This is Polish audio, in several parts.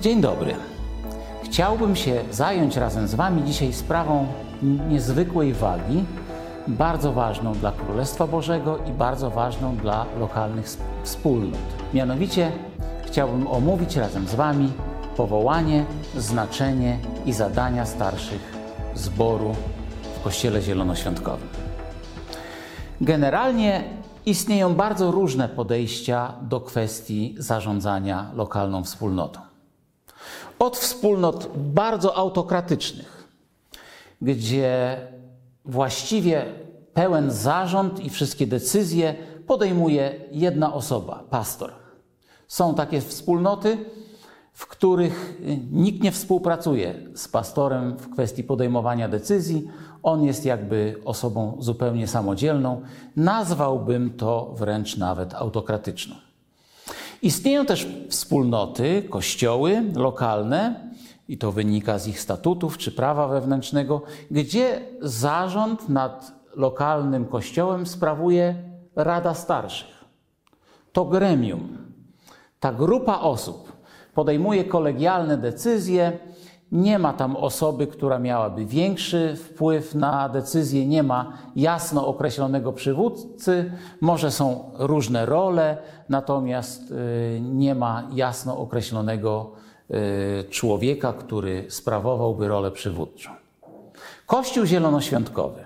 Dzień dobry. Chciałbym się zająć razem z Wami dzisiaj sprawą niezwykłej wagi, bardzo ważną dla Królestwa Bożego i bardzo ważną dla lokalnych wspólnot. Mianowicie chciałbym omówić razem z Wami powołanie, znaczenie i zadania starszych zboru w Kościele Zielonoświątkowym. Generalnie istnieją bardzo różne podejścia do kwestii zarządzania lokalną wspólnotą. Od wspólnot bardzo autokratycznych, gdzie właściwie pełen zarząd i wszystkie decyzje podejmuje jedna osoba, pastor. Są takie wspólnoty, w których nikt nie współpracuje z pastorem w kwestii podejmowania decyzji. On jest jakby osobą zupełnie samodzielną. Nazwałbym to wręcz nawet autokratyczną. Istnieją też wspólnoty, kościoły lokalne, i to wynika z ich statutów czy prawa wewnętrznego, gdzie zarząd nad lokalnym kościołem sprawuje Rada Starszych. To gremium, ta grupa osób podejmuje kolegialne decyzje. Nie ma tam osoby, która miałaby większy wpływ na decyzję, nie ma jasno określonego przywódcy, może są różne role, natomiast y, nie ma jasno określonego y, człowieka, który sprawowałby rolę przywódczą. Kościół Zielonoświątkowy.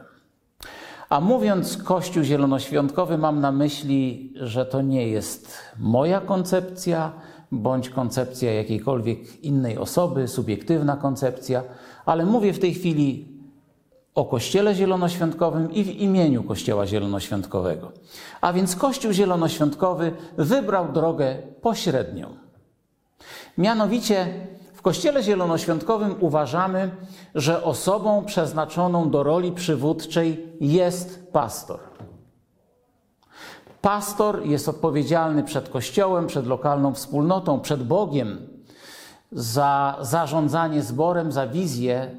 A mówiąc Kościół Zielonoświątkowy, mam na myśli, że to nie jest moja koncepcja, bądź koncepcja jakiejkolwiek innej osoby, subiektywna koncepcja, ale mówię w tej chwili o Kościele Zielonoświątkowym i w imieniu Kościoła Zielonoświątkowego. A więc Kościół Zielonoświątkowy wybrał drogę pośrednią. Mianowicie w Kościele Zielonoświątkowym uważamy, że osobą przeznaczoną do roli przywódczej jest pastor. Pastor jest odpowiedzialny przed Kościołem, przed lokalną wspólnotą, przed Bogiem za zarządzanie zborem, za wizję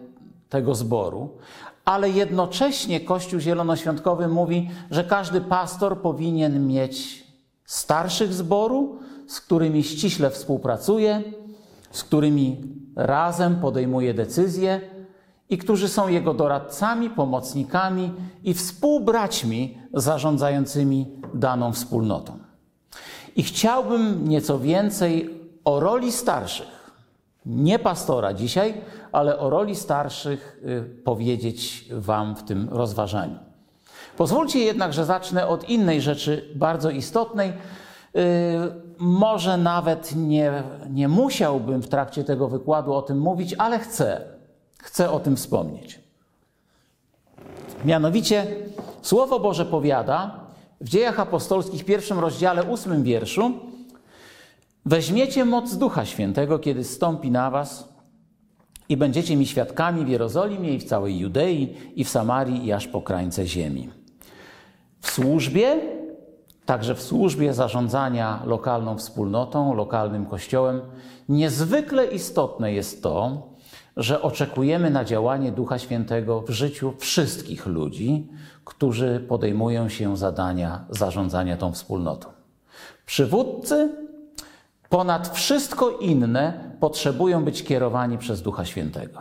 tego zboru, ale jednocześnie Kościół Zielonoświątkowy mówi, że każdy pastor powinien mieć starszych zboru, z którymi ściśle współpracuje, z którymi razem podejmuje decyzje i którzy są jego doradcami, pomocnikami i współbraćmi zarządzającymi daną wspólnotą. I chciałbym nieco więcej o roli starszych, nie pastora dzisiaj, ale o roli starszych y, powiedzieć Wam w tym rozważaniu. Pozwólcie jednak, że zacznę od innej rzeczy bardzo istotnej. Y, może nawet nie, nie musiałbym w trakcie tego wykładu o tym mówić, ale chcę chcę o tym wspomnieć. Mianowicie Słowo Boże powiada w Dziejach Apostolskich, pierwszym rozdziale, ósmym wierszu, Weźmiecie moc Ducha Świętego, kiedy stąpi na was i będziecie mi świadkami w Jerozolimie i w całej Judei i w Samarii i aż po krańce ziemi. W służbie, także w służbie zarządzania lokalną wspólnotą, lokalnym kościołem, niezwykle istotne jest to, że oczekujemy na działanie Ducha Świętego w życiu wszystkich ludzi, którzy podejmują się zadania zarządzania tą wspólnotą. Przywódcy ponad wszystko inne potrzebują być kierowani przez Ducha Świętego.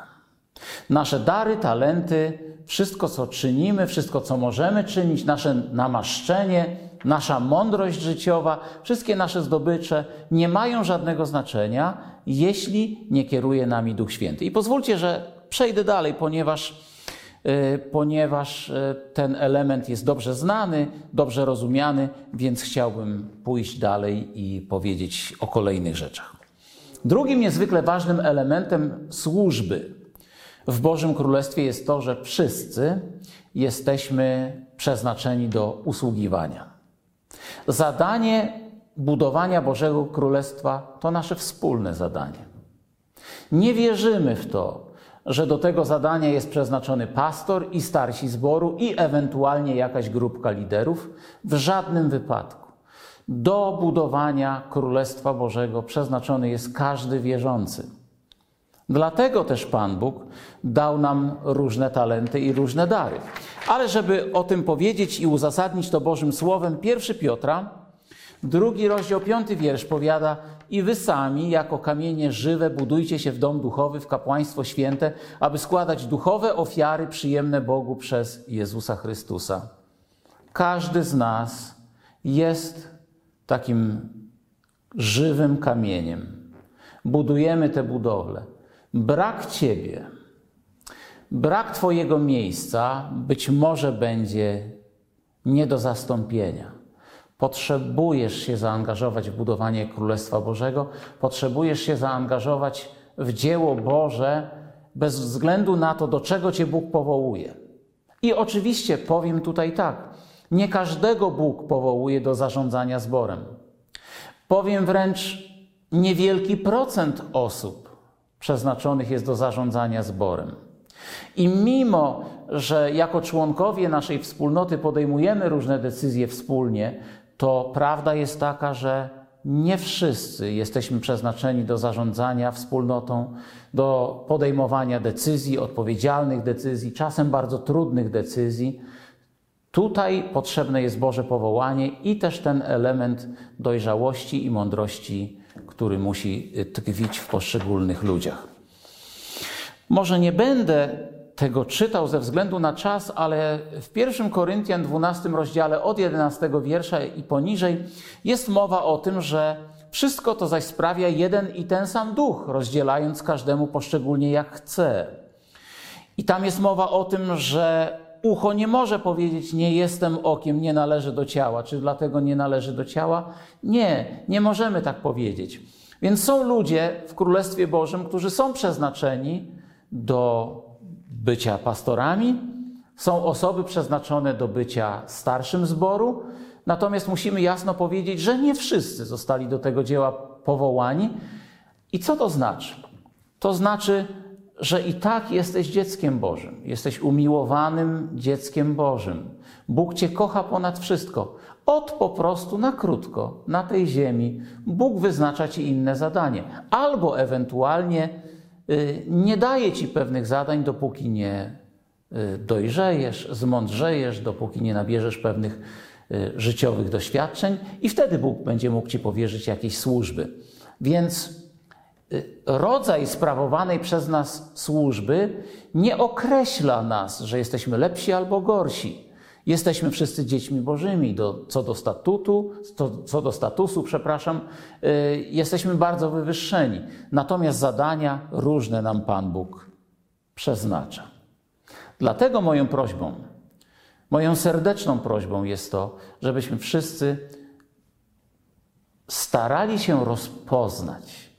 Nasze dary, talenty, wszystko co czynimy, wszystko co możemy czynić, nasze namaszczenie, nasza mądrość życiowa, wszystkie nasze zdobycze nie mają żadnego znaczenia, jeśli nie kieruje nami Duch Święty. I pozwólcie, że przejdę dalej, ponieważ, yy, ponieważ yy, ten element jest dobrze znany, dobrze rozumiany, więc chciałbym pójść dalej i powiedzieć o kolejnych rzeczach. Drugim niezwykle ważnym elementem służby w Bożym Królestwie jest to, że wszyscy jesteśmy przeznaczeni do usługiwania. Zadanie budowania Bożego Królestwa to nasze wspólne zadanie. Nie wierzymy w to, że do tego zadania jest przeznaczony pastor i starsi zboru i ewentualnie jakaś grupka liderów. W żadnym wypadku. Do budowania Królestwa Bożego przeznaczony jest każdy wierzący. Dlatego też Pan Bóg dał nam różne talenty i różne dary. Ale żeby o tym powiedzieć i uzasadnić to Bożym Słowem, 1 Piotra Drugi rozdział, piąty wiersz powiada: I wy sami, jako kamienie żywe, budujcie się w dom duchowy, w kapłaństwo święte, aby składać duchowe ofiary przyjemne Bogu przez Jezusa Chrystusa. Każdy z nas jest takim żywym kamieniem. Budujemy te budowle. Brak Ciebie, brak Twojego miejsca być może będzie nie do zastąpienia. Potrzebujesz się zaangażować w budowanie Królestwa Bożego, potrzebujesz się zaangażować w dzieło Boże bez względu na to, do czego Cię Bóg powołuje. I oczywiście powiem tutaj tak: nie każdego Bóg powołuje do zarządzania zborem. Powiem wręcz, niewielki procent osób przeznaczonych jest do zarządzania zborem. I mimo, że jako członkowie naszej wspólnoty podejmujemy różne decyzje wspólnie, to prawda jest taka, że nie wszyscy jesteśmy przeznaczeni do zarządzania wspólnotą, do podejmowania decyzji, odpowiedzialnych decyzji, czasem bardzo trudnych decyzji. Tutaj potrzebne jest Boże powołanie i też ten element dojrzałości i mądrości, który musi tkwić w poszczególnych ludziach. Może nie będę tego czytał ze względu na czas, ale w 1 Koryntian 12 rozdziale od 11 wiersza i poniżej jest mowa o tym, że wszystko to zaś sprawia jeden i ten sam duch, rozdzielając każdemu poszczególnie jak chce. I tam jest mowa o tym, że ucho nie może powiedzieć: Nie jestem okiem, nie należy do ciała. Czy dlatego nie należy do ciała? Nie, nie możemy tak powiedzieć. Więc są ludzie w Królestwie Bożym, którzy są przeznaczeni do bycia pastorami, są osoby przeznaczone do bycia starszym zboru, natomiast musimy jasno powiedzieć, że nie wszyscy zostali do tego dzieła powołani. I co to znaczy? To znaczy, że i tak jesteś dzieckiem Bożym, jesteś umiłowanym dzieckiem Bożym. Bóg Cię kocha ponad wszystko. Od po prostu na krótko, na tej ziemi, Bóg wyznacza Ci inne zadanie, albo ewentualnie nie daje Ci pewnych zadań, dopóki nie y, dojrzejesz, zmądrzejesz, dopóki nie nabierzesz pewnych y, życiowych doświadczeń, i wtedy Bóg będzie mógł Ci powierzyć jakieś służby. Więc rodzaj sprawowanej przez nas służby nie określa nas, że jesteśmy lepsi albo gorsi. Jesteśmy wszyscy dziećmi bożymi. Do, co do statutu, co do statusu, przepraszam, y, jesteśmy bardzo wywyższeni. Natomiast zadania różne nam Pan Bóg przeznacza. Dlatego moją prośbą, moją serdeczną prośbą jest to, żebyśmy wszyscy starali się rozpoznać,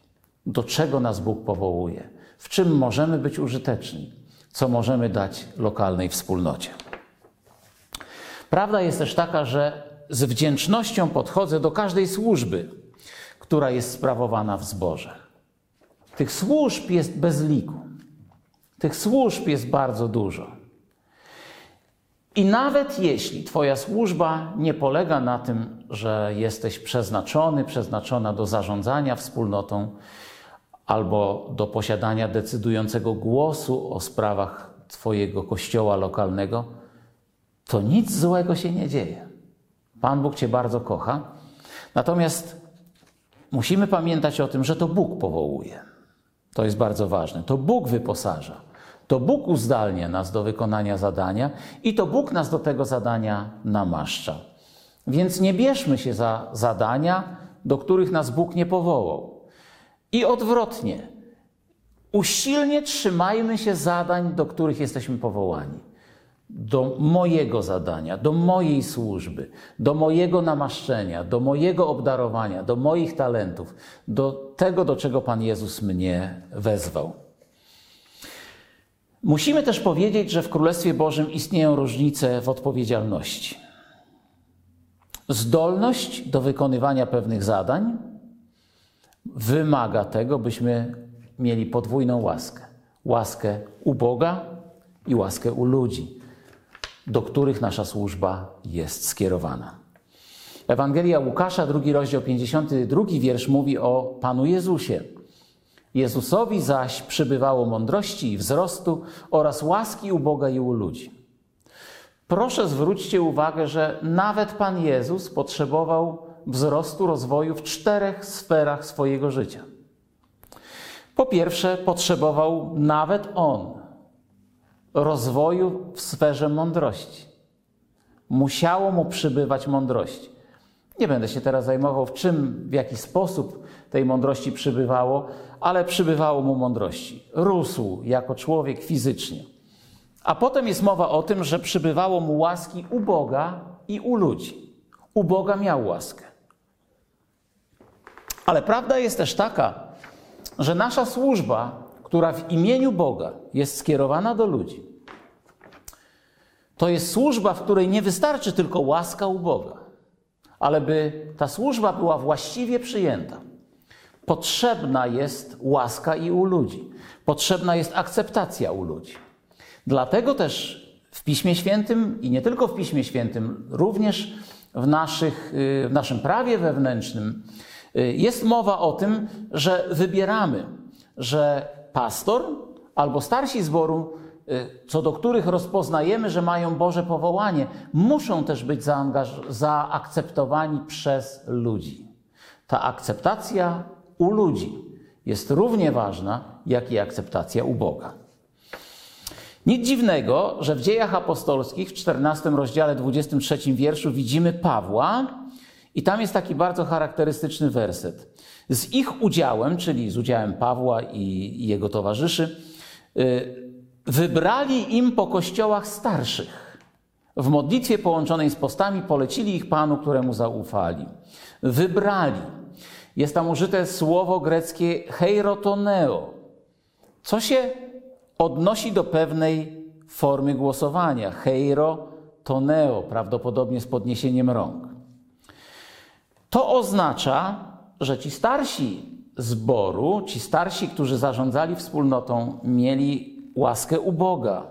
do czego nas Bóg powołuje, w czym możemy być użyteczni, co możemy dać lokalnej wspólnocie. Prawda jest też taka, że z wdzięcznością podchodzę do każdej służby, która jest sprawowana w zborze. Tych służb jest bez liku. Tych służb jest bardzo dużo. I nawet jeśli Twoja służba nie polega na tym, że jesteś przeznaczony, przeznaczona do zarządzania wspólnotą albo do posiadania decydującego głosu o sprawach Twojego kościoła lokalnego, to nic złego się nie dzieje. Pan Bóg Cię bardzo kocha. Natomiast musimy pamiętać o tym, że to Bóg powołuje. To jest bardzo ważne. To Bóg wyposaża. To Bóg uzdalnia nas do wykonania zadania i to Bóg nas do tego zadania namaszcza. Więc nie bierzmy się za zadania, do których nas Bóg nie powołał. I odwrotnie. Usilnie trzymajmy się zadań, do których jesteśmy powołani do mojego zadania, do mojej służby, do mojego namaszczenia, do mojego obdarowania, do moich talentów, do tego, do czego Pan Jezus mnie wezwał. Musimy też powiedzieć, że w Królestwie Bożym istnieją różnice w odpowiedzialności. Zdolność do wykonywania pewnych zadań wymaga tego, byśmy mieli podwójną łaskę: łaskę u Boga i łaskę u ludzi do których nasza służba jest skierowana. Ewangelia Łukasza, drugi rozdział, 52 wiersz mówi o Panu Jezusie. Jezusowi zaś przybywało mądrości i wzrostu oraz łaski u Boga i u ludzi. Proszę zwróćcie uwagę, że nawet Pan Jezus potrzebował wzrostu, rozwoju w czterech sferach swojego życia. Po pierwsze, potrzebował nawet on rozwoju w sferze mądrości. Musiało mu przybywać mądrości. Nie będę się teraz zajmował, w czym, w jaki sposób tej mądrości przybywało, ale przybywało mu mądrości. Rósł jako człowiek fizycznie. A potem jest mowa o tym, że przybywało mu łaski u Boga i u ludzi. U Boga miał łaskę. Ale prawda jest też taka, że nasza służba, która w imieniu Boga jest skierowana do ludzi, to jest służba, w której nie wystarczy tylko łaska u Boga, ale by ta służba była właściwie przyjęta. Potrzebna jest łaska i u ludzi. Potrzebna jest akceptacja u ludzi. Dlatego też w Piśmie Świętym i nie tylko w Piśmie Świętym, również w, naszych, w naszym prawie wewnętrznym jest mowa o tym, że wybieramy, że pastor albo starsi zboru, co do których rozpoznajemy, że mają Boże powołanie, muszą też być zaakceptowani przez ludzi. Ta akceptacja u ludzi jest równie ważna, jak i akceptacja u Boga. Nic dziwnego, że w dziejach apostolskich w 14 rozdziale 23 wierszu widzimy Pawła i tam jest taki bardzo charakterystyczny werset. Z ich udziałem, czyli z udziałem Pawła i jego towarzyszy, y, wybrali im po kościołach starszych. W modlitwie połączonej z postami polecili ich Panu, któremu zaufali. Wybrali. Jest tam użyte słowo greckie heirotoneo, co się odnosi do pewnej formy głosowania. Heiro toneo, prawdopodobnie z podniesieniem rąk. To oznacza, że ci starsi zboru, ci starsi, którzy zarządzali wspólnotą, mieli łaskę u Boga.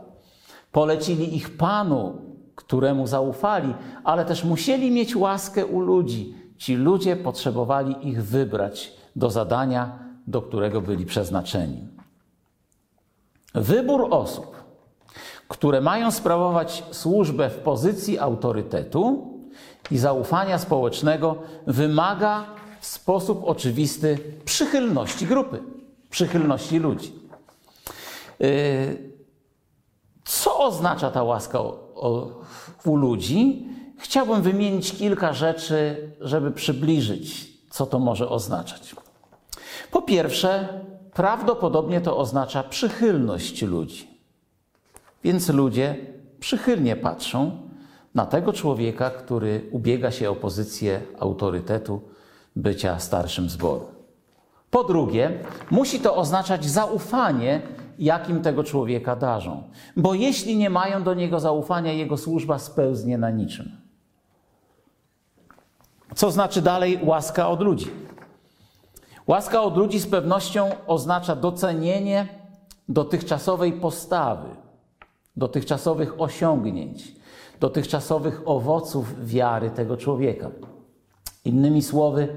Polecili ich Panu, któremu zaufali, ale też musieli mieć łaskę u ludzi. Ci ludzie potrzebowali ich wybrać do zadania, do którego byli przeznaczeni. Wybór osób, które mają sprawować służbę w pozycji autorytetu i zaufania społecznego, wymaga w sposób oczywisty przychylności grupy, przychylności ludzi. Y, co oznacza ta łaska u ludzi? Chciałbym wymienić kilka rzeczy, żeby przybliżyć, co to może oznaczać. Po pierwsze, prawdopodobnie to oznacza przychylność ludzi. Więc ludzie przychylnie patrzą na tego człowieka, który ubiega się o pozycję autorytetu bycia starszym zboru. Po drugie, musi to oznaczać zaufanie, jakim tego człowieka darzą. Bo jeśli nie mają do niego zaufania, jego służba spełznie na niczym. Co znaczy dalej łaska od ludzi? Łaska od ludzi z pewnością oznacza docenienie dotychczasowej postawy, dotychczasowych osiągnięć, dotychczasowych owoców wiary tego człowieka. Innymi słowy,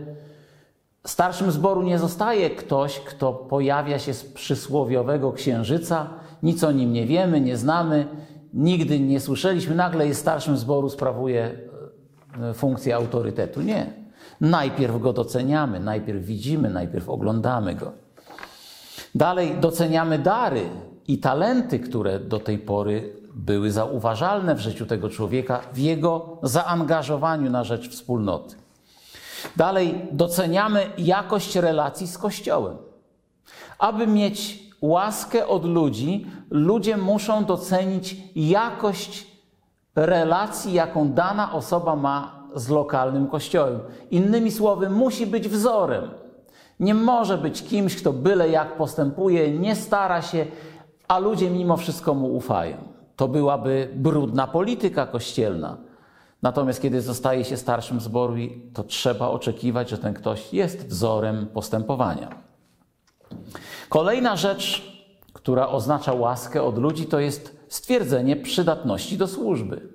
starszym zboru nie zostaje ktoś, kto pojawia się z przysłowiowego księżyca, nic o nim nie wiemy, nie znamy, nigdy nie słyszeliśmy, nagle jest starszym zboru, sprawuje e, funkcję autorytetu. Nie. Najpierw go doceniamy, najpierw widzimy, najpierw oglądamy go. Dalej doceniamy dary i talenty, które do tej pory były zauważalne w życiu tego człowieka, w jego zaangażowaniu na rzecz wspólnoty. Dalej doceniamy jakość relacji z Kościołem. Aby mieć łaskę od ludzi, ludzie muszą docenić jakość relacji, jaką dana osoba ma z lokalnym kościołem. Innymi słowy, musi być wzorem. Nie może być kimś, kto byle jak postępuje, nie stara się, a ludzie mimo wszystko mu ufają. To byłaby brudna polityka kościelna. Natomiast kiedy zostaje się starszym zboru, to trzeba oczekiwać, że ten ktoś jest wzorem postępowania. Kolejna rzecz, która oznacza łaskę od ludzi, to jest stwierdzenie przydatności do służby.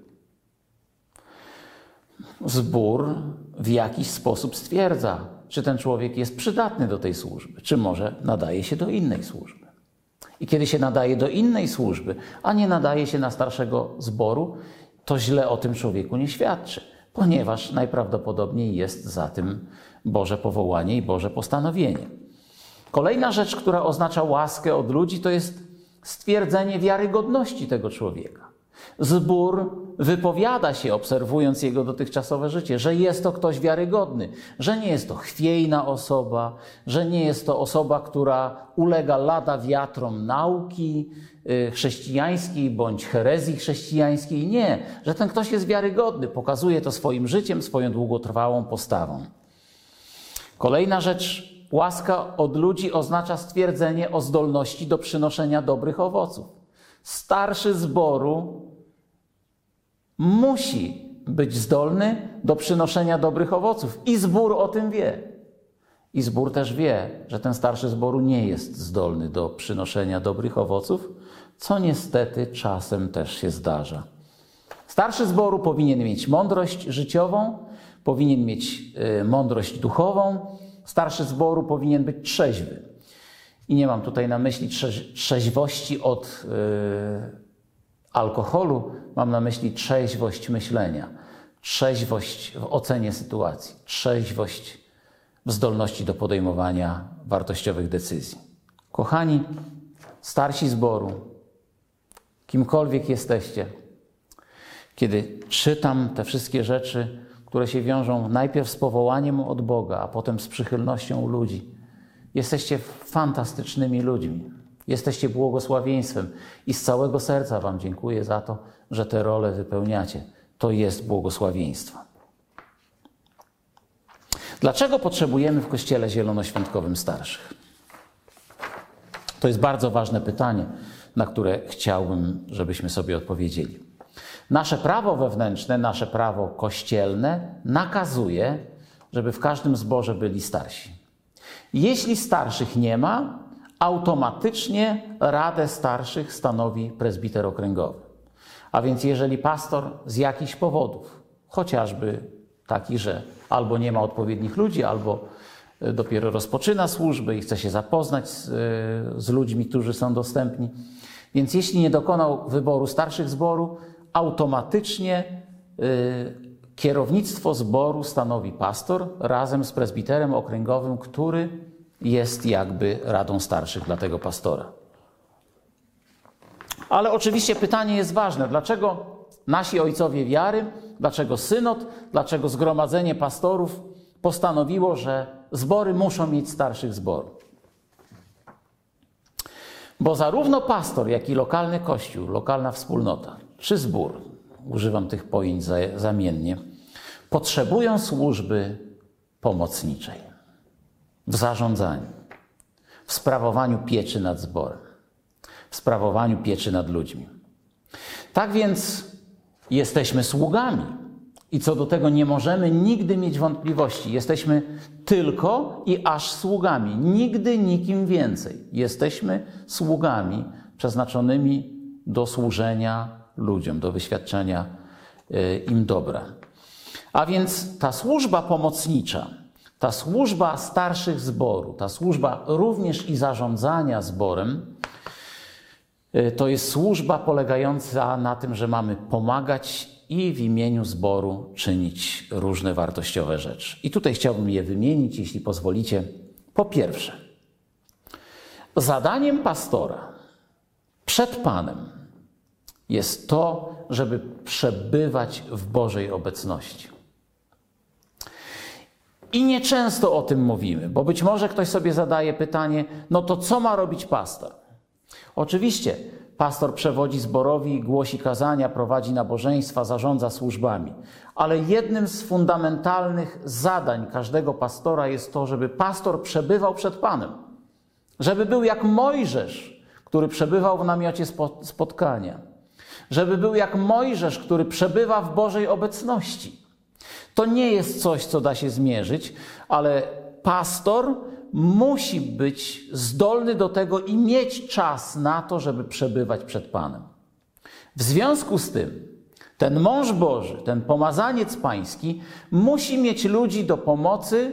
Zbór w jakiś sposób stwierdza, czy ten człowiek jest przydatny do tej służby, czy może nadaje się do innej służby. I kiedy się nadaje do innej służby, a nie nadaje się na starszego zboru, to źle o tym człowieku nie świadczy. ponieważ najprawdopodobniej jest za tym Boże powołanie i Boże postanowienie. Kolejna rzecz, która oznacza łaskę od ludzi, to jest stwierdzenie wiarygodności tego człowieka. Zbór wypowiada się, obserwując jego dotychczasowe życie, że jest to ktoś wiarygodny, że nie jest to chwiejna osoba, że nie jest to osoba, która ulega lada wiatrom nauki y, chrześcijańskiej bądź herezji chrześcijańskiej. Nie, że ten ktoś jest wiarygodny, pokazuje to swoim życiem, swoją długotrwałą postawą. Kolejna rzecz, łaska od ludzi oznacza stwierdzenie o zdolności do przynoszenia dobrych owoców. Starszy zboru musi być zdolny do przynoszenia dobrych owoców. I zbór o tym wie. I zbór też wie, że ten starszy zboru nie jest zdolny do przynoszenia dobrych owoców, co niestety czasem też się zdarza. Starszy zboru powinien mieć mądrość życiową, powinien mieć y, mądrość duchową, starszy zboru powinien być trzeźwy. I nie mam tutaj na myśli trzeźwości od yy, alkoholu, mam na myśli trzeźwość myślenia, trzeźwość w ocenie sytuacji, trzeźwość w zdolności do podejmowania wartościowych decyzji. Kochani, starsi zboru, kimkolwiek jesteście, kiedy czytam te wszystkie rzeczy, które się wiążą najpierw z powołaniem od Boga, a potem z przychylnością ludzi, jesteście fantastycznymi ludźmi. Jesteście błogosławieństwem i z całego serca Wam dziękuję za to, że te role wypełniacie. To jest błogosławieństwo. Dlaczego potrzebujemy w Kościele Zielonoświątkowym starszych? To jest bardzo ważne pytanie, na które chciałbym, żebyśmy sobie odpowiedzieli. Nasze prawo wewnętrzne, nasze prawo kościelne nakazuje, żeby w każdym zborze byli starsi. Jeśli starszych nie ma, automatycznie Radę Starszych stanowi prezbiter okręgowy. A więc jeżeli pastor z jakichś powodów, chociażby taki, że albo nie ma odpowiednich ludzi, albo e, dopiero rozpoczyna służby i chce się zapoznać z, e, z ludźmi, którzy są dostępni, więc jeśli nie dokonał wyboru starszych zboru, automatycznie y, kierownictwo zboru stanowi pastor razem z prezbiterem okręgowym, który jest jakby radą starszych dla tego pastora. Ale oczywiście pytanie jest ważne: dlaczego nasi ojcowie wiary, dlaczego synod, dlaczego zgromadzenie pastorów postanowiło, że zbory muszą mieć starszych zborów? Bo zarówno pastor, jak i lokalny kościół, lokalna wspólnota czy zbór, używam tych pojęć zamiennie, potrzebują służby pomocniczej w zarządzaniu, w sprawowaniu pieczy nad zborem, w sprawowaniu pieczy nad ludźmi. Tak więc jesteśmy sługami. I co do tego nie możemy nigdy mieć wątpliwości. Jesteśmy tylko i aż sługami, nigdy nikim więcej. Jesteśmy sługami przeznaczonymi do służenia ludziom, do wyświadczenia e, im dobra. A więc ta służba pomocnicza, ta służba starszych zboru, ta służba również i zarządzania zborem, e, to jest służba polegająca na tym, że mamy pomagać i w imieniu zboru czynić różne wartościowe rzeczy. I tutaj chciałbym je wymienić, jeśli pozwolicie. Po pierwsze, zadaniem pastora przed Panem jest to, żeby przebywać w Bożej obecności. I nieczęsto o tym mówimy, bo być może ktoś sobie zadaje pytanie: no to co ma robić pastor? Oczywiście, pastor przewodzi zborowi, głosi kazania, prowadzi nabożeństwa, zarządza służbami. Ale jednym z fundamentalnych zadań każdego pastora jest to, żeby pastor przebywał przed Panem. Żeby był jak Mojżesz, który przebywał w namiocie spotkania. Żeby był jak Mojżesz, który przebywa w Bożej obecności. To nie jest coś, co da się zmierzyć, ale pastor musi być zdolny do tego i mieć czas na to, żeby przebywać przed Panem. W związku z tym, ten mąż Boży, ten pomazaniec pański, musi mieć ludzi do pomocy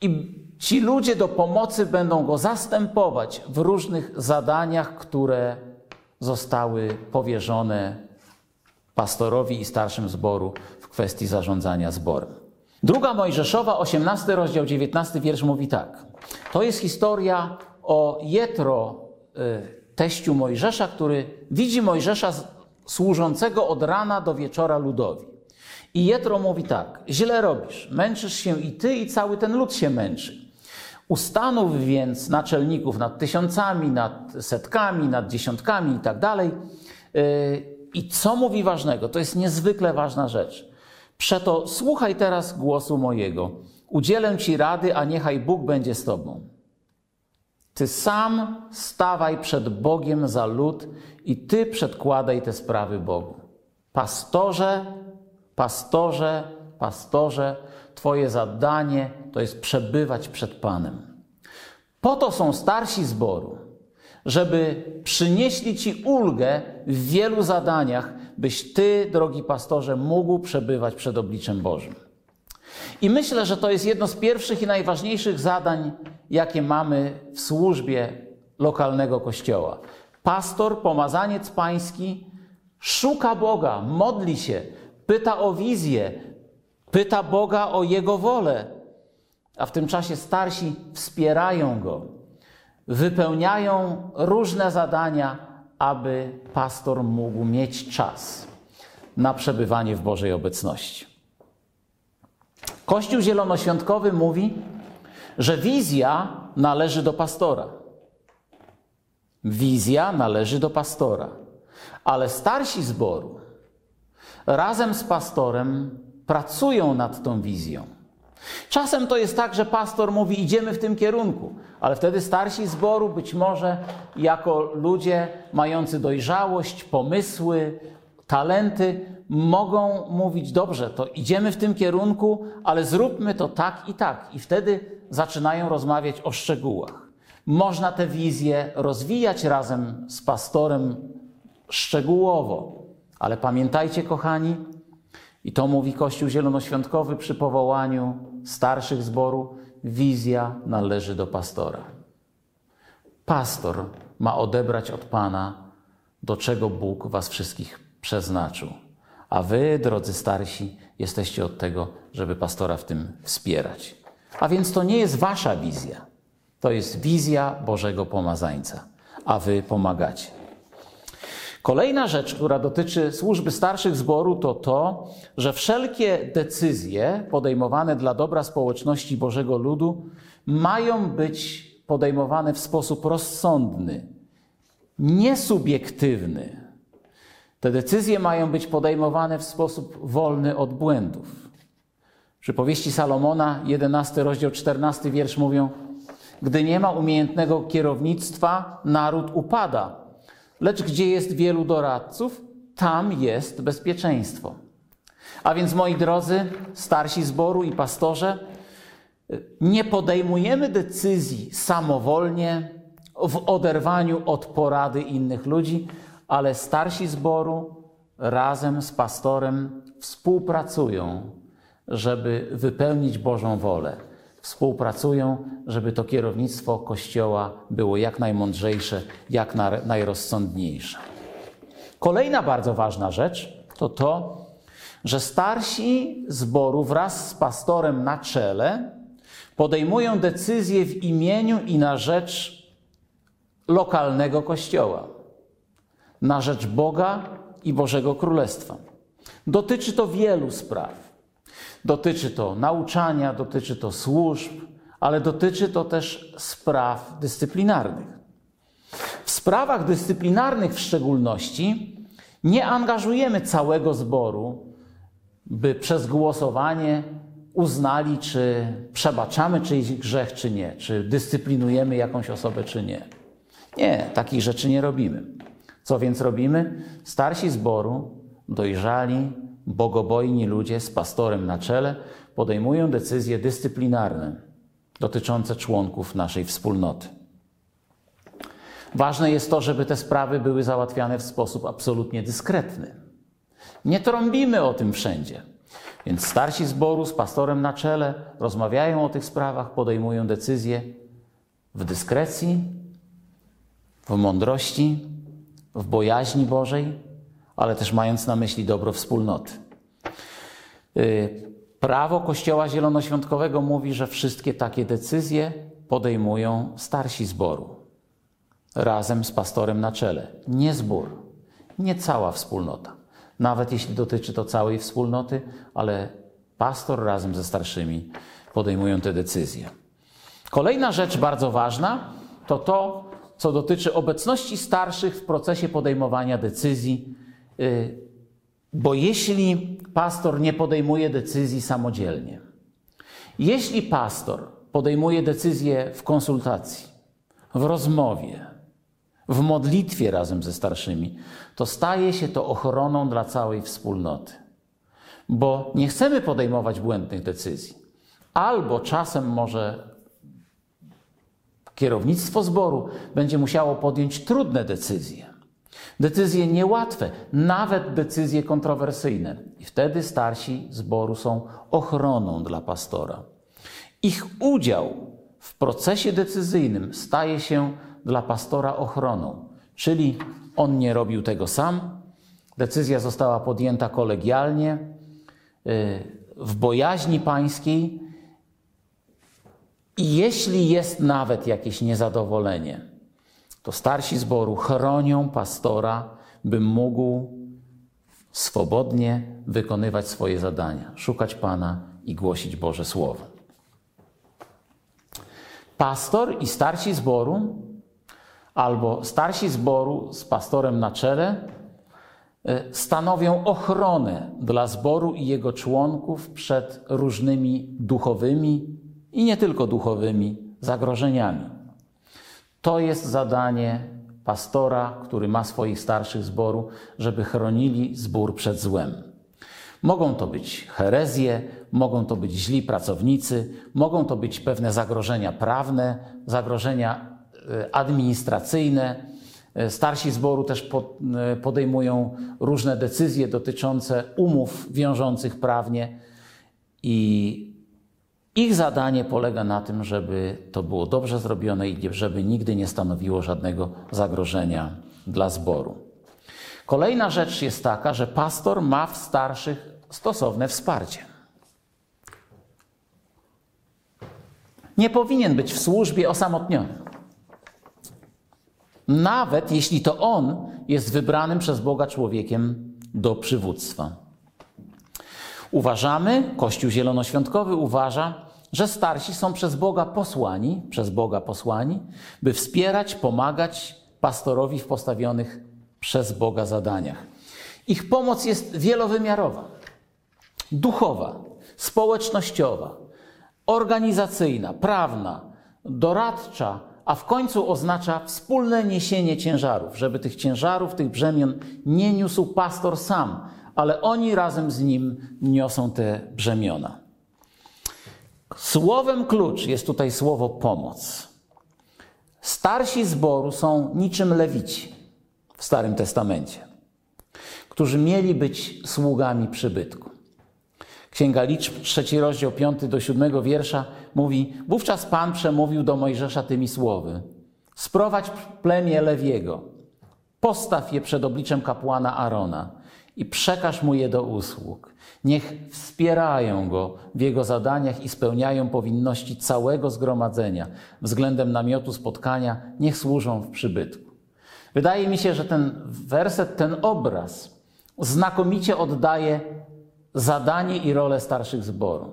i ci ludzie do pomocy będą go zastępować w różnych zadaniach, które zostały powierzone pastorowi i starszym zboru w kwestii zarządzania zborem. Druga Mojżeszowa, 18 rozdział, 19 wiersz mówi tak. To jest historia o Jetro, y, teściu Mojżesza, który widzi Mojżesza służącego od rana do wieczora ludowi. I Jetro mówi tak: Źle robisz, męczysz się i ty, i cały ten lud się męczy. Ustanów więc naczelników nad tysiącami, nad setkami, nad dziesiątkami i tak dalej. I co mówi ważnego? To jest niezwykle ważna rzecz. Przeto słuchaj teraz głosu mojego. Udzielę ci rady, a niechaj Bóg będzie z tobą. Ty sam stawaj przed Bogiem za lud i ty przedkładaj te sprawy Bogu. Pastorze, pastorze, pastorze, Twoje zadanie to jest przebywać przed Panem. Po to są starsi zboru, żeby przynieśli Ci ulgę w wielu zadaniach, byś Ty, drogi pastorze, mógł przebywać przed obliczem Bożym. I myślę, że to jest jedno z pierwszych i najważniejszych zadań, jakie mamy w służbie lokalnego kościoła. Pastor, pomazaniec pański szuka Boga, modli się, pyta o wizję, pyta Boga o Jego wolę, a w tym czasie starsi wspierają Go, wypełniają różne zadania, aby pastor mógł mieć czas na przebywanie w Bożej obecności. Kościół Zielonoświątkowy mówi, że wizja należy do pastora. Wizja należy do pastora, ale starsi zboru razem z pastorem pracują nad tą wizją. Czasem to jest tak, że pastor mówi: Idziemy w tym kierunku, ale wtedy starsi zboru, być może jako ludzie mający dojrzałość, pomysły, talenty, mogą mówić: Dobrze, to idziemy w tym kierunku, ale zróbmy to tak i tak. I wtedy zaczynają rozmawiać o szczegółach. Można tę wizję rozwijać razem z pastorem szczegółowo, ale pamiętajcie, kochani, i to mówi Kościół Zielonoświątkowy przy powołaniu starszych zboru, wizja należy do pastora. Pastor ma odebrać od Pana, do czego Bóg Was wszystkich przeznaczył. A Wy, drodzy starsi, jesteście od tego, żeby pastora w tym wspierać. A więc to nie jest Wasza wizja, to jest wizja Bożego Pomazańca, a Wy pomagacie. Kolejna rzecz, która dotyczy służby starszych zboru, to to, że wszelkie decyzje podejmowane dla dobra społeczności Bożego Ludu mają być podejmowane w sposób rozsądny, niesubiektywny. Te decyzje mają być podejmowane w sposób wolny od błędów. Przy powieści Salomona, 11 rozdział 14 wiersz mówią: Gdy nie ma umiejętnego kierownictwa, naród upada Lecz gdzie jest wielu doradców, tam jest bezpieczeństwo. A więc, moi drodzy, starsi zboru i pastorze, nie podejmujemy decyzji samowolnie, w oderwaniu od porady innych ludzi, ale starsi zboru razem z pastorem współpracują, żeby wypełnić Bożą wolę współpracują, żeby to kierownictwo Kościoła było jak najmądrzejsze, jak najrozsądniejsze. Kolejna bardzo ważna rzecz to to, że starsi zboru wraz z pastorem na czele podejmują decyzje w imieniu i na rzecz lokalnego kościoła, na rzecz Boga i Bożego Królestwa. Dotyczy to wielu spraw. Dotyczy to nauczania, dotyczy to służb, ale dotyczy to też spraw dyscyplinarnych. W sprawach dyscyplinarnych w szczególności nie angażujemy całego zboru, by przez głosowanie uznali, czy przebaczamy czyjś grzech, czy nie, czy dyscyplinujemy jakąś osobę, czy nie. Nie, takich rzeczy nie robimy. Co więc robimy? Starsi zboru, dojrzali, bogobojni ludzie z pastorem na czele podejmują decyzje dyscyplinarne dotyczące członków naszej wspólnoty. Ważne jest to, żeby te sprawy były załatwiane w sposób absolutnie dyskretny. Nie trąbimy o tym wszędzie. Więc starsi zboru z pastorem na czele rozmawiają o tych sprawach, podejmują decyzje w dyskrecji, w mądrości, w bojaźni Bożej, ale też mając na myśli dobro wspólnoty. Y, prawo Kościoła Zielonoświątkowego mówi, że wszystkie takie decyzje podejmują starsi zboru razem z pastorem na czele. Nie zbór, nie cała wspólnota. Nawet jeśli dotyczy to całej wspólnoty, ale pastor razem ze starszymi podejmują te decyzje. Kolejna rzecz bardzo ważna to to, co dotyczy obecności starszych w procesie podejmowania decyzji, bo jeśli pastor nie podejmuje decyzji samodzielnie, jeśli pastor podejmuje decyzję w konsultacji, w rozmowie, w modlitwie razem ze starszymi, to staje się to ochroną dla całej wspólnoty. Bo nie chcemy podejmować błędnych decyzji. Albo czasem może kierownictwo zboru będzie musiało podjąć trudne decyzje. Decyzje niełatwe, nawet decyzje kontrowersyjne. I wtedy starsi zboru są ochroną dla pastora. Ich udział w procesie decyzyjnym staje się dla pastora ochroną, czyli on nie robił tego sam. Decyzja została podjęta kolegialnie, y, w bojaźni pańskiej. I jeśli jest nawet jakieś niezadowolenie, to starsi zboru chronią pastora, by mógł swobodnie wykonywać swoje zadania, szukać Pana i głosić Boże Słowo. Pastor i starsi zboru albo starsi zboru z pastorem na czele e, stanowią ochronę dla zboru i jego członków przed różnymi duchowymi i nie tylko duchowymi zagrożeniami. To jest zadanie pastora, który ma swoich starszych zboru, żeby chronili zbór przed złem. Mogą to być herezje, mogą to być źli pracownicy, mogą to być pewne zagrożenia prawne, zagrożenia E, administracyjne. E, starsi zboru też e, podejmują różne decyzje dotyczące umów wiążących prawnie i ich zadanie polega na tym, żeby to było dobrze zrobione i żeby nigdy nie stanowiło żadnego zagrożenia dla zboru. Kolejna rzecz jest taka, że pastor ma w starszych stosowne wsparcie. Nie powinien być w służbie osamotniony. Nawet jeśli to on jest wybranym przez Boga człowiekiem do przywództwa. Uważamy, Kościół Zielonoświątkowy uważa, że starsi są przez Boga posłani, przez Boga posłani, by wspierać, pomagać pastorowi w postawionych przez Boga zadaniach. Ich pomoc jest wielowymiarowa, duchowa, społecznościowa, organizacyjna, prawna, doradcza, a w końcu oznacza wspólne niesienie ciężarów, żeby tych ciężarów, tych brzemion nie niósł pastor sam, ale oni razem z nim niosą te brzemiona. Słowem klucz jest tutaj słowo pomoc. Starsi zboru są niczym lewici w Starym Testamencie, którzy mieli być sługami przybytku. Księga Liczb, trzeci rozdział, piąty do siódmego wiersza mówi: Wówczas Pan przemówił do Mojżesza tymi słowy: Sprowadź plemię Lewiego, postaw je przed obliczem kapłana Arona i przekaż mu je do usług. Niech wspierają go w jego zadaniach i spełniają powinności całego zgromadzenia względem namiotu spotkania, niech służą w przybytku. Wydaje mi się, że ten werset, ten obraz znakomicie oddaje zadanie i rolę starszych zboru.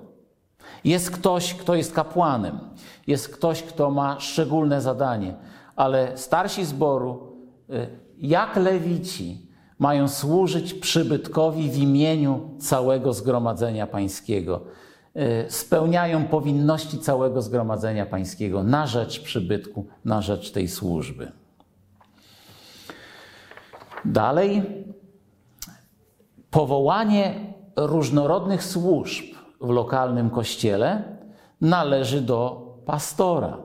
Jest ktoś, kto jest kapłanem, jest ktoś, kto ma szczególne zadanie, ale starsi zboru, y, jak lewici, mają służyć przybytkowi w imieniu całego zgromadzenia pańskiego. Y, spełniają powinności całego zgromadzenia pańskiego na rzecz przybytku, na rzecz tej służby. Dalej, powołanie różnorodnych służb w lokalnym kościele należy do pastora.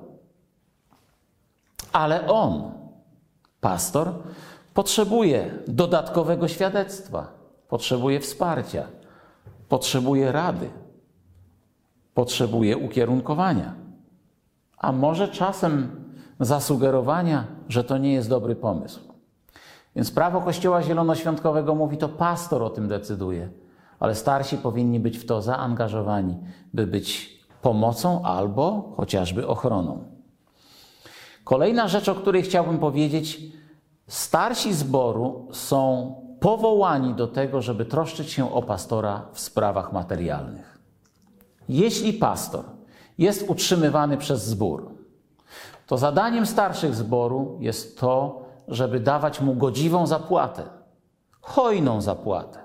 Ale on, pastor, potrzebuje dodatkowego świadectwa, potrzebuje wsparcia, potrzebuje rady, potrzebuje ukierunkowania, a może czasem zasugerowania, że to nie jest dobry pomysł. Więc prawo Kościoła Zielonoświątkowego mówi, to pastor o tym decyduje, ale starsi powinni być w to zaangażowani, by być pomocą albo chociażby ochroną. Kolejna rzecz, o której chciałbym powiedzieć, starsi zboru są powołani do tego, żeby troszczyć się o pastora w sprawach materialnych. Jeśli pastor jest utrzymywany przez zbór, to zadaniem starszych zboru jest to, żeby dawać mu godziwą zapłatę, hojną zapłatę.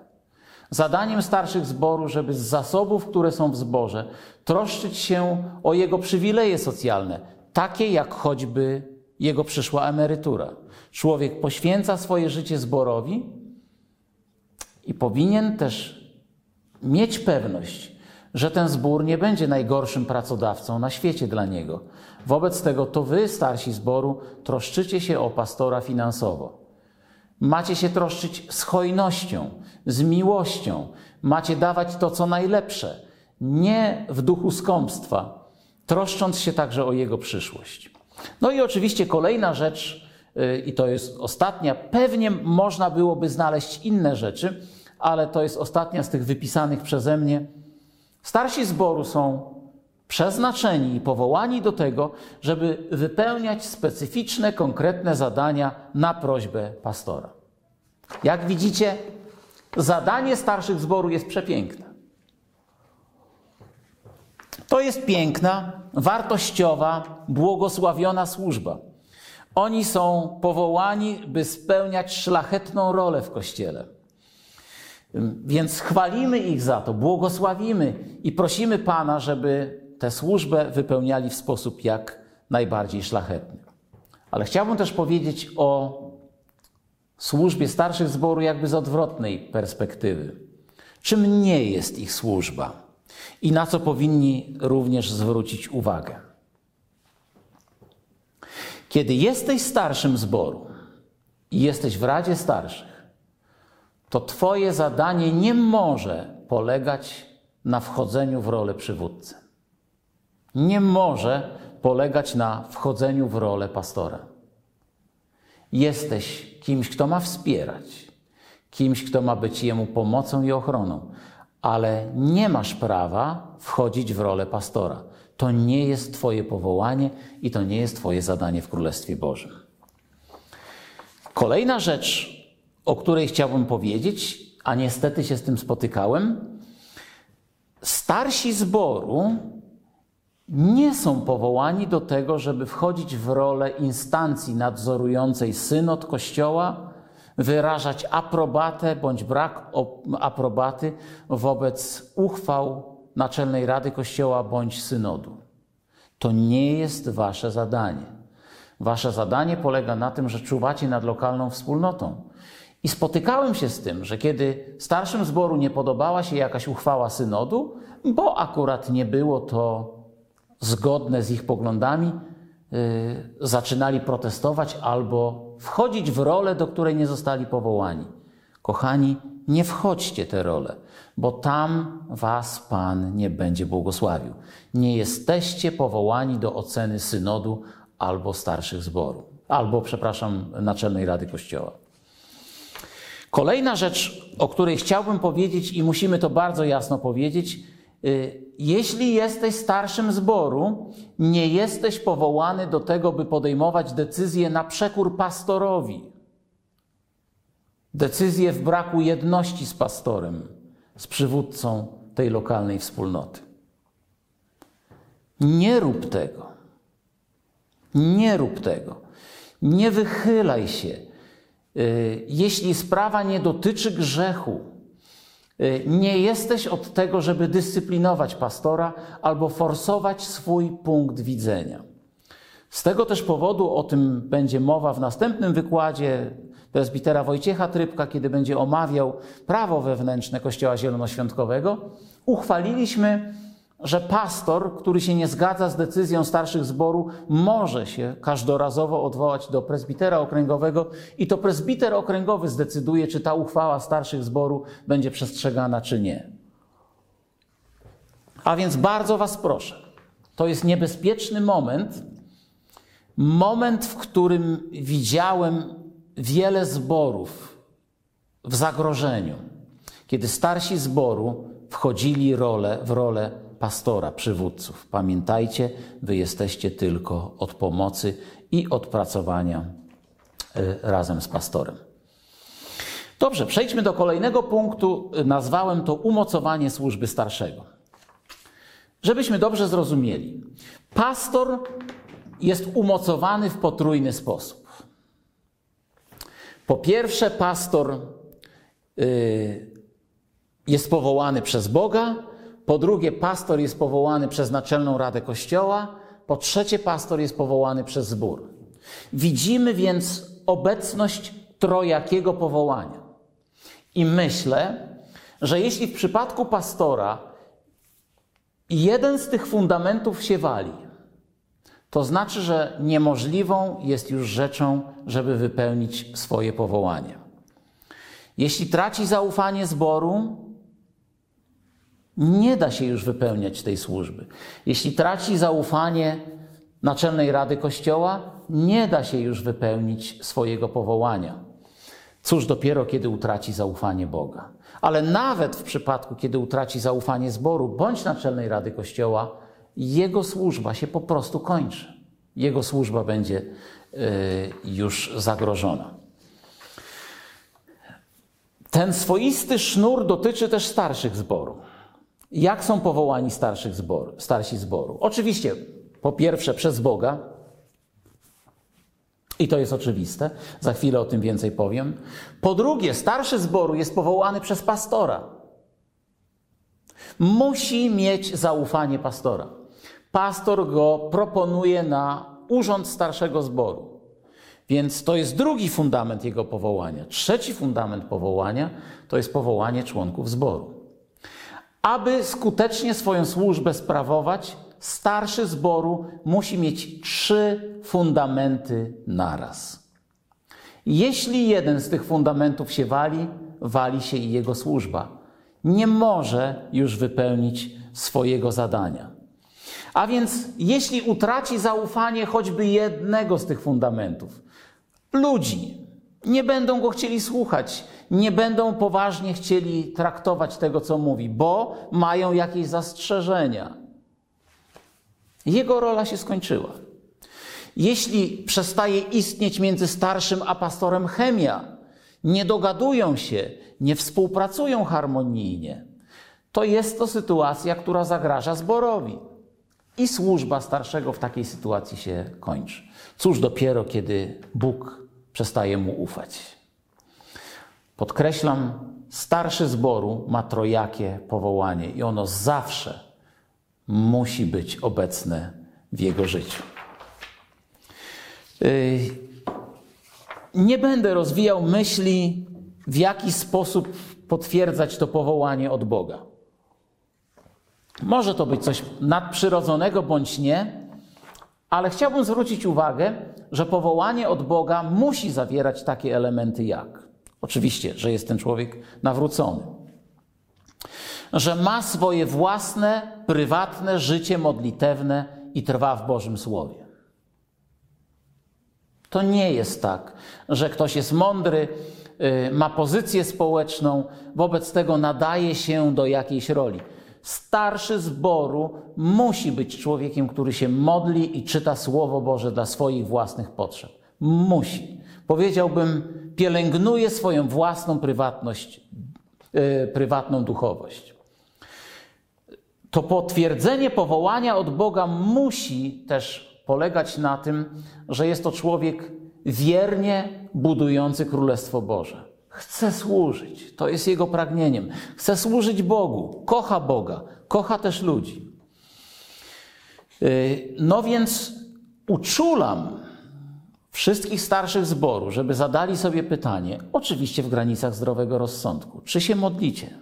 Zadaniem starszych zboru, żeby z zasobów, które są w zborze, troszczyć się o jego przywileje socjalne, takie jak choćby jego przyszła emerytura. Człowiek poświęca swoje życie zborowi i powinien też mieć pewność, że ten zbór nie będzie najgorszym pracodawcą na świecie dla niego. Wobec tego to wy, starsi zboru, troszczycie się o pastora finansowo. Macie się troszczyć z hojnością, z miłością. Macie dawać to, co najlepsze, nie w duchu skąpstwa, troszcząc się także o jego przyszłość. No i oczywiście kolejna rzecz, y, i to jest ostatnia, pewnie można byłoby znaleźć inne rzeczy, ale to jest ostatnia z tych wypisanych przeze mnie. Starsi zboru są przeznaczeni i powołani do tego, żeby wypełniać specyficzne, konkretne zadania na prośbę pastora. Jak widzicie, zadanie starszych zboru jest przepiękne. To jest piękna, wartościowa, błogosławiona służba. Oni są powołani, by spełniać szlachetną rolę w kościele. Więc chwalimy ich za to, błogosławimy i prosimy Pana, żeby tę służbę wypełniali w sposób jak najbardziej szlachetny. Ale chciałbym też powiedzieć o służbie starszych zboru jakby z odwrotnej perspektywy. Czym nie jest ich służba i na co powinni również zwrócić uwagę? Kiedy jesteś starszym zboru i jesteś w Radzie Starszych, to Twoje zadanie nie może polegać na wchodzeniu w rolę przywódcy nie może polegać na wchodzeniu w rolę pastora. Jesteś kimś, kto ma wspierać, kimś, kto ma być jemu pomocą i ochroną, ale nie masz prawa wchodzić w rolę pastora. To nie jest Twoje powołanie i to nie jest Twoje zadanie w Królestwie Bożym. Kolejna rzecz, o której chciałbym powiedzieć, a niestety się z tym spotykałem. Starsi zboru nie są powołani do tego, żeby wchodzić w rolę instancji nadzorującej synod Kościoła, wyrażać aprobatę bądź brak aprobaty wobec uchwał Naczelnej Rady Kościoła bądź synodu. To nie jest wasze zadanie. Wasze zadanie polega na tym, że czuwacie nad lokalną wspólnotą. I spotykałem się z tym, że kiedy starszym zboru nie podobała się jakaś uchwała synodu, bo akurat nie było to zgodne z ich poglądami, yy, zaczynali protestować albo wchodzić w rolę, do której nie zostali powołani. Kochani, nie wchodźcie te role, bo tam was Pan nie będzie błogosławił. Nie jesteście powołani do oceny synodu albo starszych zboru, albo, przepraszam, Naczelnej Rady Kościoła. Kolejna rzecz, o której chciałbym powiedzieć i musimy to bardzo jasno powiedzieć, jeśli jesteś starszym zboru, nie jesteś powołany do tego, by podejmować decyzje na przekór pastorowi. Decyzje w braku jedności z pastorem, z przywódcą tej lokalnej wspólnoty. Nie rób tego. Nie rób tego. Nie wychylaj się. Y, jeśli sprawa nie dotyczy grzechu, Y, nie jesteś od tego, żeby dyscyplinować pastora albo forsować swój punkt widzenia. Z tego też powodu, o tym będzie mowa w następnym wykładzie prezbitera Wojciecha Trybka, kiedy będzie omawiał prawo wewnętrzne Kościoła Zielonoświątkowego, uchwaliliśmy że pastor, który się nie zgadza z decyzją starszych zboru, może się każdorazowo odwołać do prezbitera okręgowego i to prezbiter okręgowy zdecyduje, czy ta uchwała starszych zboru będzie przestrzegana, czy nie. A więc bardzo Was proszę, to jest niebezpieczny moment, moment, w którym widziałem wiele zborów w zagrożeniu, kiedy starsi zboru wchodzili rolę, w rolę pastora, przywódców. Pamiętajcie, wy jesteście tylko od pomocy i odpracowania y, razem z pastorem. Dobrze, przejdźmy do kolejnego punktu. Nazwałem to umocowanie służby starszego. Żebyśmy dobrze zrozumieli, pastor jest umocowany w potrójny sposób. Po pierwsze, pastor y, jest powołany przez Boga, po drugie, pastor jest powołany przez Naczelną Radę Kościoła, po trzecie, pastor jest powołany przez zbór. Widzimy więc obecność trojakiego powołania. I myślę, że jeśli w przypadku pastora jeden z tych fundamentów się wali, to znaczy, że niemożliwą jest już rzeczą, żeby wypełnić swoje powołanie. Jeśli traci zaufanie zboru, nie da się już wypełniać tej służby. Jeśli traci zaufanie Naczelnej Rady Kościoła, nie da się już wypełnić swojego powołania. Cóż dopiero, kiedy utraci zaufanie Boga. Ale nawet w przypadku, kiedy utraci zaufanie zboru bądź Naczelnej Rady Kościoła, jego służba się po prostu kończy. Jego służba będzie y, już zagrożona. Ten swoisty sznur dotyczy też starszych zboru. Jak są powołani starszych zboru, starsi zboru? Oczywiście, po pierwsze, przez Boga, i to jest oczywiste, za chwilę o tym więcej powiem. Po drugie, starszy zboru jest powołany przez pastora. Musi mieć zaufanie pastora. Pastor go proponuje na urząd starszego zboru. Więc to jest drugi fundament jego powołania. Trzeci fundament powołania to jest powołanie członków zboru. Aby skutecznie swoją służbę sprawować, starszy zboru musi mieć trzy fundamenty naraz. Jeśli jeden z tych fundamentów się wali, wali się i jego służba. Nie może już wypełnić swojego zadania. A więc, jeśli utraci zaufanie choćby jednego z tych fundamentów, ludzi nie będą go chcieli słuchać, nie będą poważnie chcieli traktować tego, co mówi, bo mają jakieś zastrzeżenia. Jego rola się skończyła. Jeśli przestaje istnieć między starszym a pastorem chemia, nie dogadują się, nie współpracują harmonijnie, to jest to sytuacja, która zagraża zborowi. I służba starszego w takiej sytuacji się kończy. Cóż dopiero, kiedy Bóg przestaje mu ufać. Podkreślam, starszy zboru ma trojakie powołanie i ono zawsze musi być obecne w jego życiu. Yy, nie będę rozwijał myśli, w jaki sposób potwierdzać to powołanie od Boga. Może to być coś nadprzyrodzonego bądź nie, ale chciałbym zwrócić uwagę, że powołanie od Boga musi zawierać takie elementy jak oczywiście, że jest ten człowiek nawrócony, że ma swoje własne, prywatne życie modlitewne i trwa w Bożym Słowie. To nie jest tak, że ktoś jest mądry, y, ma pozycję społeczną, wobec tego nadaje się do jakiejś roli. Starszy zboru musi być człowiekiem, który się modli i czyta Słowo Boże dla swoich własnych potrzeb. Musi. Powiedziałbym, pielęgnuje swoją własną prywatność, yy, prywatną duchowość. To potwierdzenie powołania od Boga musi też polegać na tym, że jest to człowiek wiernie budujący Królestwo Boże. Chce służyć, to jest jego pragnieniem. Chce służyć Bogu, kocha Boga, kocha też ludzi. Y, no więc uczulam wszystkich starszych zboru, żeby zadali sobie pytanie, oczywiście w granicach zdrowego rozsądku, czy się modlicie,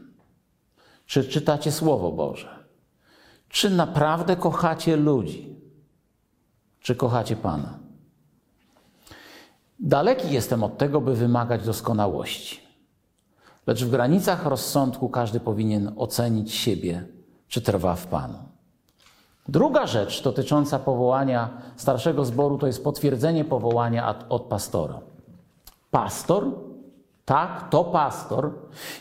czy czytacie Słowo Boże, czy naprawdę kochacie ludzi, czy kochacie Pana. Daleki jestem od tego, by wymagać doskonałości. Lecz w granicach rozsądku każdy powinien ocenić siebie, czy trwa w Panu. Druga rzecz dotycząca powołania starszego zboru to jest potwierdzenie powołania od pastora. Pastor, tak, to pastor,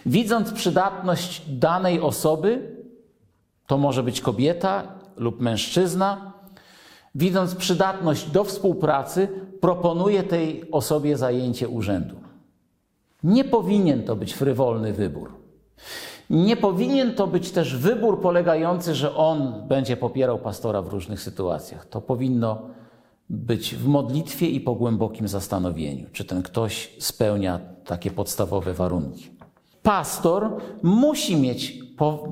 widząc przydatność danej osoby, to może być kobieta lub mężczyzna, widząc przydatność do współpracy, proponuje tej osobie zajęcie urzędu. Nie powinien to być frywolny wybór. Nie powinien to być też wybór polegający, że on będzie popierał pastora w różnych sytuacjach. To powinno być w modlitwie i po głębokim zastanowieniu, czy ten ktoś spełnia takie podstawowe warunki. Pastor musi mieć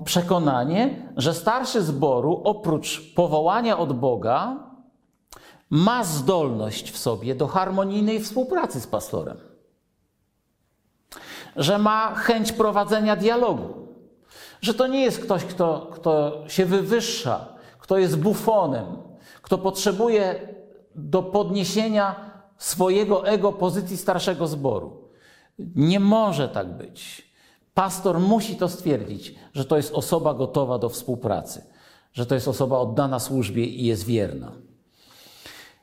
przekonanie, że starszy zboru oprócz powołania od Boga ma zdolność w sobie do harmonijnej współpracy z pastorem. Że ma chęć prowadzenia dialogu. Że to nie jest ktoś, kto, kto się wywyższa, kto jest bufonem, kto potrzebuje do podniesienia swojego ego pozycji starszego zboru. Nie może tak być. Pastor musi to stwierdzić, że to jest osoba gotowa do współpracy, że to jest osoba oddana służbie i jest wierna.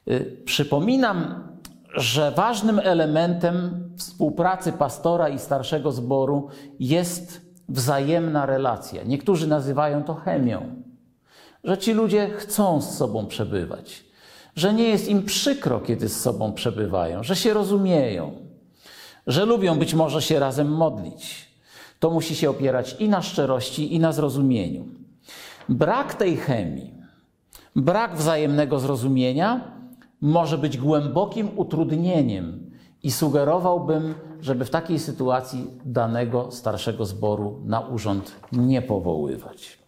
Y, przypominam, że ważnym elementem współpracy pastora i starszego zboru jest wzajemna relacja. Niektórzy nazywają to chemią, że ci ludzie chcą z sobą przebywać, że nie jest im przykro, kiedy z sobą przebywają, że się rozumieją, że lubią być może się razem modlić. To musi się opierać i na szczerości, i na zrozumieniu. Brak tej chemii, brak wzajemnego zrozumienia może być głębokim utrudnieniem i sugerowałbym, żeby w takiej sytuacji danego starszego zboru na urząd nie powoływać.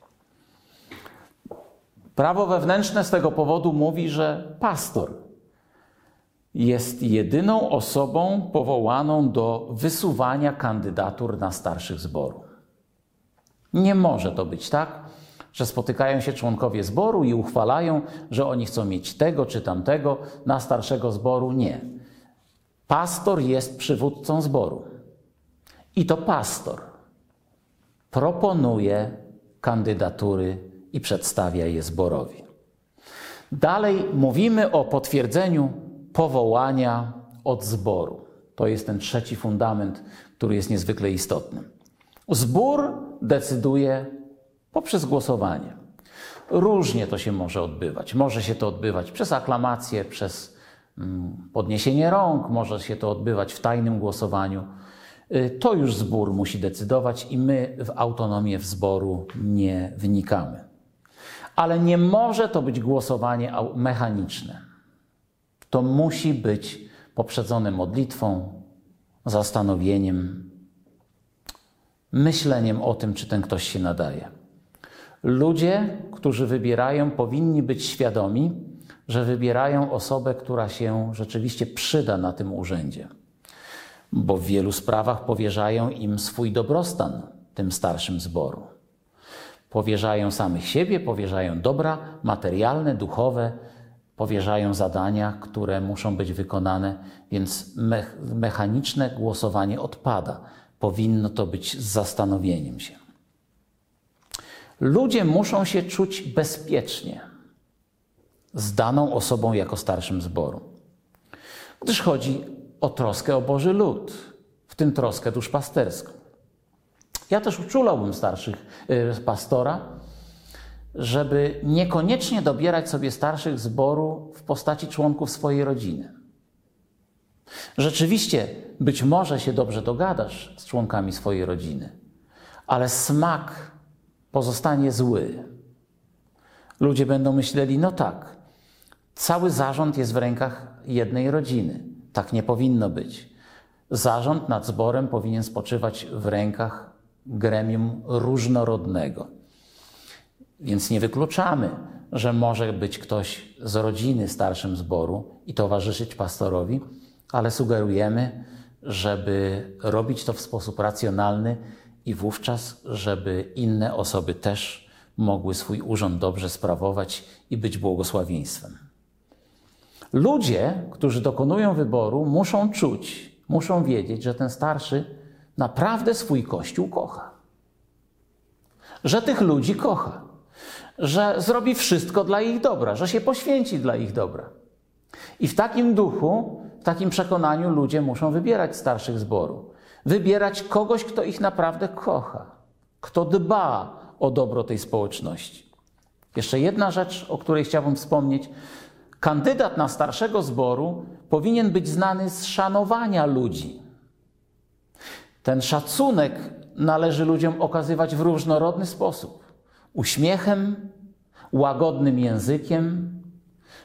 Prawo wewnętrzne z tego powodu mówi, że pastor jest jedyną osobą powołaną do wysuwania kandydatur na starszych zboru. Nie może to być tak, że spotykają się członkowie zboru i uchwalają, że oni chcą mieć tego czy tamtego na starszego zboru. Nie. Pastor jest przywódcą zboru. I to pastor proponuje kandydatury i przedstawia je zborowi. Dalej mówimy o potwierdzeniu powołania od zboru. To jest ten trzeci fundament, który jest niezwykle istotny. Zbór decyduje poprzez głosowanie. Różnie to się może odbywać. Może się to odbywać przez aklamację, przez mm, podniesienie rąk, może się to odbywać w tajnym głosowaniu. Y, to już zbór musi decydować i my w autonomię w zboru nie wnikamy. Ale nie może to być głosowanie mechaniczne. To musi być poprzedzone modlitwą, zastanowieniem, myśleniem o tym, czy ten ktoś się nadaje. Ludzie, którzy wybierają, powinni być świadomi, że wybierają osobę, która się rzeczywiście przyda na tym urzędzie, bo w wielu sprawach powierzają im swój dobrostan, tym starszym zboru. Powierzają samych siebie, powierzają dobra materialne, duchowe, powierzają zadania, które muszą być wykonane, więc me mechaniczne głosowanie odpada. Powinno to być z zastanowieniem się. Ludzie muszą się czuć bezpiecznie z daną osobą jako starszym zboru, gdyż chodzi o troskę o Boży lud, w tym troskę duszpasterską. Ja też uczulałbym starszych y, pastora, żeby niekoniecznie dobierać sobie starszych zboru w postaci członków swojej rodziny. Rzeczywiście, być może się dobrze dogadasz z członkami swojej rodziny, ale smak pozostanie zły. Ludzie będą myśleli, no tak, cały zarząd jest w rękach jednej rodziny. Tak nie powinno być. Zarząd nad zborem powinien spoczywać w rękach gremium różnorodnego. Więc nie wykluczamy, że może być ktoś z rodziny starszym zboru i towarzyszyć pastorowi, ale sugerujemy, żeby robić to w sposób racjonalny i wówczas, żeby inne osoby też mogły swój urząd dobrze sprawować i być błogosławieństwem. Ludzie, którzy dokonują wyboru, muszą czuć, muszą wiedzieć, że ten starszy naprawdę swój kościół kocha. Że tych ludzi kocha. Że zrobi wszystko dla ich dobra, że się poświęci dla ich dobra. I w takim duchu w takim przekonaniu ludzie muszą wybierać starszych zboru. Wybierać kogoś, kto ich naprawdę kocha, kto dba o dobro tej społeczności. Jeszcze jedna rzecz, o której chciałbym wspomnieć. Kandydat na starszego zboru powinien być znany z szanowania ludzi. Ten szacunek należy ludziom okazywać w różnorodny sposób: uśmiechem, łagodnym językiem,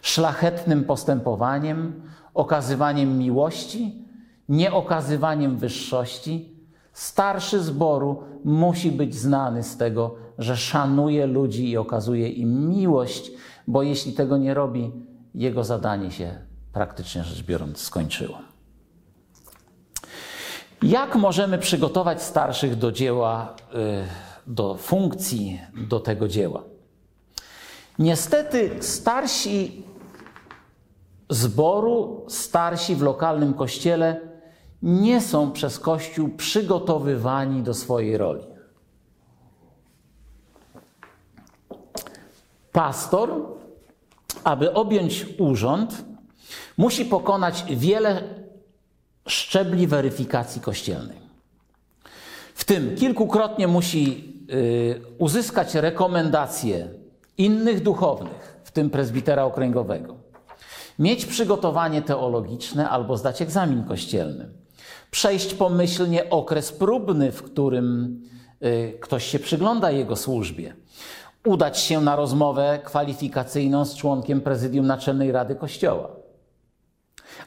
szlachetnym postępowaniem, okazywaniem miłości, nieokazywaniem wyższości. Starszy zboru musi być znany z tego, że szanuje ludzi i okazuje im miłość, bo jeśli tego nie robi, jego zadanie się praktycznie rzecz biorąc skończyło. Jak możemy przygotować starszych do dzieła, y, do funkcji, do tego dzieła? Niestety starsi zboru, starsi w lokalnym kościele nie są przez Kościół przygotowywani do swojej roli. Pastor, aby objąć urząd, musi pokonać wiele szczebli weryfikacji kościelnej. W tym kilkukrotnie musi y, uzyskać rekomendacje innych duchownych, w tym prezbitera okręgowego, mieć przygotowanie teologiczne albo zdać egzamin kościelny, przejść pomyślnie okres próbny, w którym y, ktoś się przygląda jego służbie, udać się na rozmowę kwalifikacyjną z członkiem prezydium Naczelnej Rady Kościoła.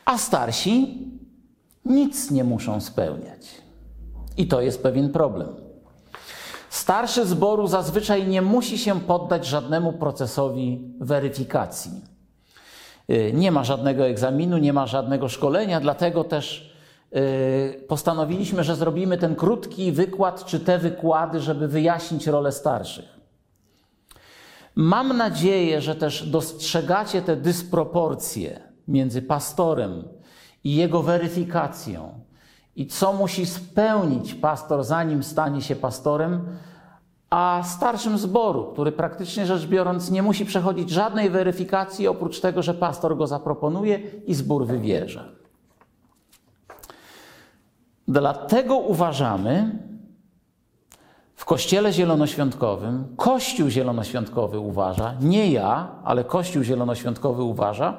A starsi nic nie muszą spełniać. I to jest pewien problem. Starszy zboru zazwyczaj nie musi się poddać żadnemu procesowi weryfikacji. Y, nie ma żadnego egzaminu, nie ma żadnego szkolenia, dlatego też postanowiliśmy, że zrobimy ten krótki wykład, czy te wykłady, żeby wyjaśnić rolę starszych. Mam nadzieję, że też dostrzegacie te dysproporcje między pastorem i jego weryfikacją i co musi spełnić pastor, zanim stanie się pastorem, a starszym zboru, który praktycznie rzecz biorąc nie musi przechodzić żadnej weryfikacji, oprócz tego, że pastor go zaproponuje i zbór wybierze. Dlatego uważamy, w Kościele Zielonoświątkowym, Kościół Zielonoświątkowy uważa, nie ja, ale Kościół Zielonoświątkowy uważa,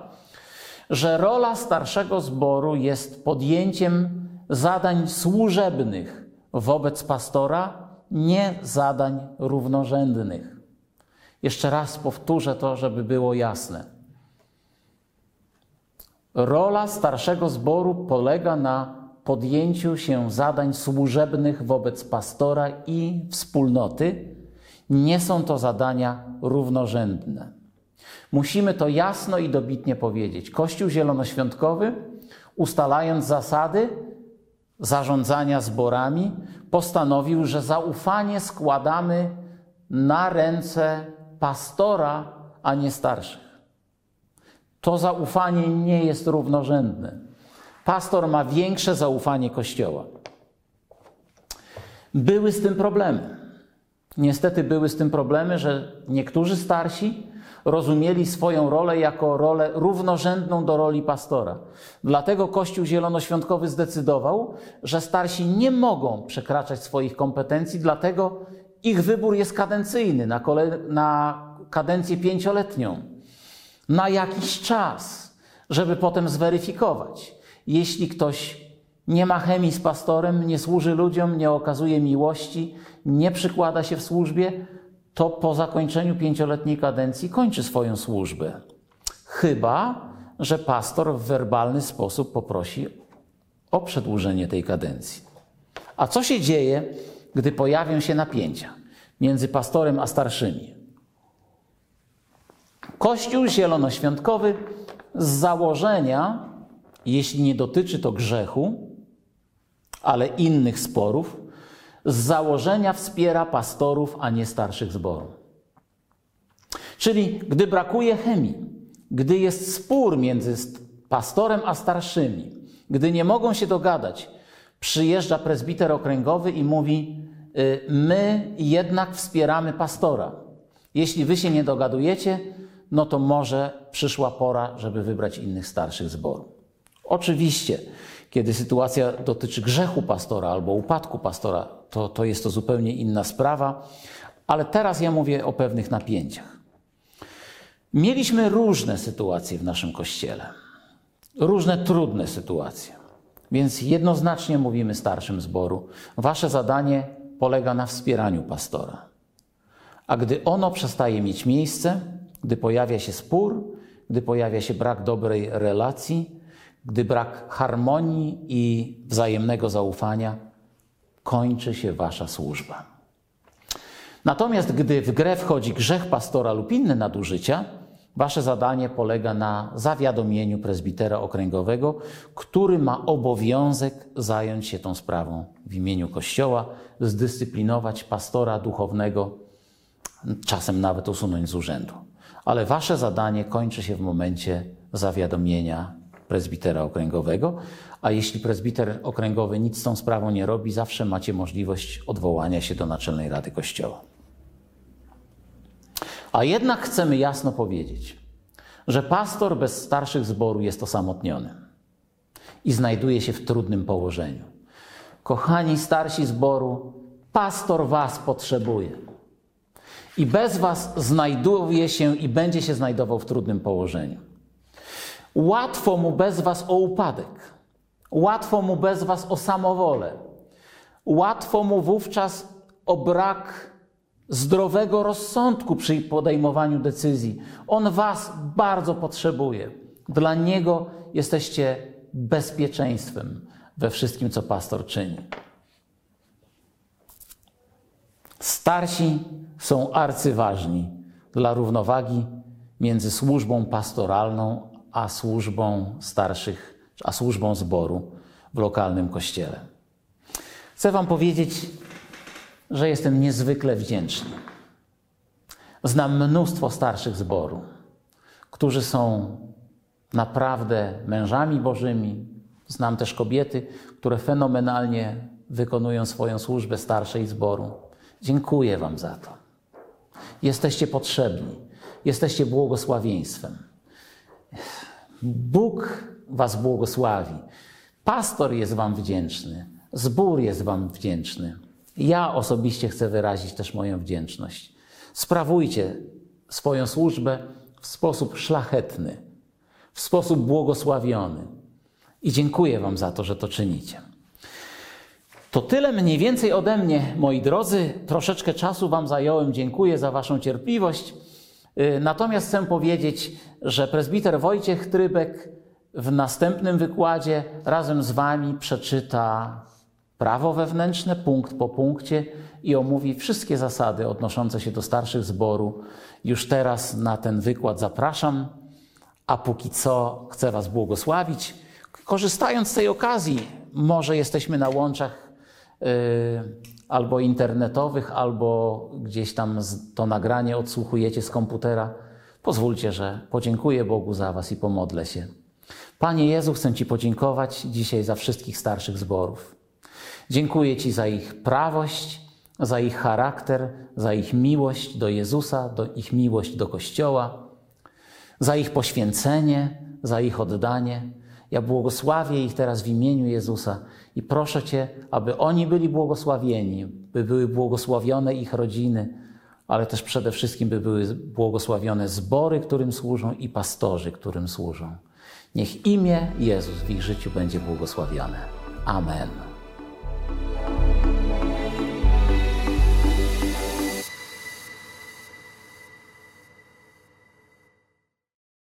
że rola starszego zboru jest podjęciem zadań służebnych wobec pastora, nie zadań równorzędnych. Jeszcze raz powtórzę to, żeby było jasne. Rola starszego zboru polega na podjęciu się zadań służebnych wobec pastora i wspólnoty, nie są to zadania równorzędne. Musimy to jasno i dobitnie powiedzieć. Kościół Zielonoświątkowy, ustalając zasady zarządzania zborami, postanowił, że zaufanie składamy na ręce pastora, a nie starszych. To zaufanie nie jest równorzędne pastor ma większe zaufanie Kościoła. Były z tym problemy. Niestety były z tym problemy, że niektórzy starsi rozumieli swoją rolę jako rolę równorzędną do roli pastora. Dlatego Kościół Zielonoświątkowy zdecydował, że starsi nie mogą przekraczać swoich kompetencji, dlatego ich wybór jest kadencyjny na, na kadencję pięcioletnią, na jakiś czas, żeby potem zweryfikować jeśli ktoś nie ma chemii z pastorem, nie służy ludziom, nie okazuje miłości, nie przykłada się w służbie, to po zakończeniu pięcioletniej kadencji kończy swoją służbę. Chyba, że pastor w werbalny sposób poprosi o przedłużenie tej kadencji. A co się dzieje, gdy pojawią się napięcia między pastorem a starszymi? Kościół zielonoświątkowy z założenia jeśli nie dotyczy to grzechu, ale innych sporów, z założenia wspiera pastorów, a nie starszych zborów. Czyli gdy brakuje chemii, gdy jest spór między pastorem a starszymi, gdy nie mogą się dogadać, przyjeżdża prezbiter okręgowy i mówi: y, My jednak wspieramy pastora. Jeśli wy się nie dogadujecie, no to może przyszła pora, żeby wybrać innych starszych zborów. Oczywiście, kiedy sytuacja dotyczy grzechu pastora albo upadku pastora, to, to jest to zupełnie inna sprawa, ale teraz ja mówię o pewnych napięciach. Mieliśmy różne sytuacje w naszym kościele, różne trudne sytuacje. Więc jednoznacznie mówimy starszym zboru: Wasze zadanie polega na wspieraniu pastora. A gdy ono przestaje mieć miejsce, gdy pojawia się spór, gdy pojawia się brak dobrej relacji, gdy brak harmonii i wzajemnego zaufania, kończy się wasza służba. Natomiast gdy w grę wchodzi grzech pastora lub inne nadużycia, wasze zadanie polega na zawiadomieniu prezbitera okręgowego, który ma obowiązek zająć się tą sprawą w imieniu Kościoła, zdyscyplinować pastora duchownego, czasem nawet usunąć z urzędu. Ale wasze zadanie kończy się w momencie zawiadomienia prezbitera okręgowego, a jeśli prezbiter okręgowy nic z tą sprawą nie robi, zawsze macie możliwość odwołania się do Naczelnej Rady Kościoła. A jednak chcemy jasno powiedzieć, że pastor bez starszych zboru jest osamotniony i znajduje się w trudnym położeniu. Kochani starsi zboru, pastor was potrzebuje. I bez was znajduje się i będzie się znajdował w trudnym położeniu. Łatwo mu bez was o upadek. Łatwo mu bez was o samowolę. Łatwo mu wówczas o brak zdrowego rozsądku przy podejmowaniu decyzji. On was bardzo potrzebuje. Dla niego jesteście bezpieczeństwem we wszystkim, co pastor czyni. Starsi są arcyważni dla równowagi między służbą pastoralną a służbą starszych, a służbą zboru w lokalnym kościele. Chcę Wam powiedzieć, że jestem niezwykle wdzięczny. Znam mnóstwo starszych zboru, którzy są naprawdę mężami bożymi. Znam też kobiety, które fenomenalnie wykonują swoją służbę starszej zboru. Dziękuję Wam za to. Jesteście potrzebni, jesteście błogosławieństwem. Bóg Was błogosławi. Pastor jest Wam wdzięczny, zbór jest Wam wdzięczny. Ja osobiście chcę wyrazić też moją wdzięczność. Sprawujcie swoją służbę w sposób szlachetny, w sposób błogosławiony. I dziękuję Wam za to, że to czynicie. To tyle mniej więcej ode mnie, moi drodzy. Troszeczkę czasu Wam zająłem. Dziękuję za Waszą cierpliwość. Y, natomiast chcę powiedzieć, że prezbiter Wojciech Trybek w następnym wykładzie razem z Wami przeczyta prawo wewnętrzne punkt po punkcie i omówi wszystkie zasady odnoszące się do starszych zboru. Już teraz na ten wykład zapraszam, a póki co chcę Was błogosławić. Korzystając z tej okazji, może jesteśmy na łączach yy, albo internetowych, albo gdzieś tam to nagranie odsłuchujecie z komputera. Pozwólcie, że podziękuję Bogu za Was i pomodlę się. Panie Jezu, chcę Ci podziękować dzisiaj za wszystkich starszych zborów. Dziękuję Ci za ich prawość, za ich charakter, za ich miłość do Jezusa, do ich miłość do Kościoła, za ich poświęcenie, za ich oddanie. Ja błogosławię ich teraz w imieniu Jezusa i proszę Cię, aby oni byli błogosławieni, by były błogosławione ich rodziny, ale też przede wszystkim by były błogosławione zbory, którym służą i pastorzy, którym służą. Niech imię Jezus w ich życiu będzie błogosławione. Amen.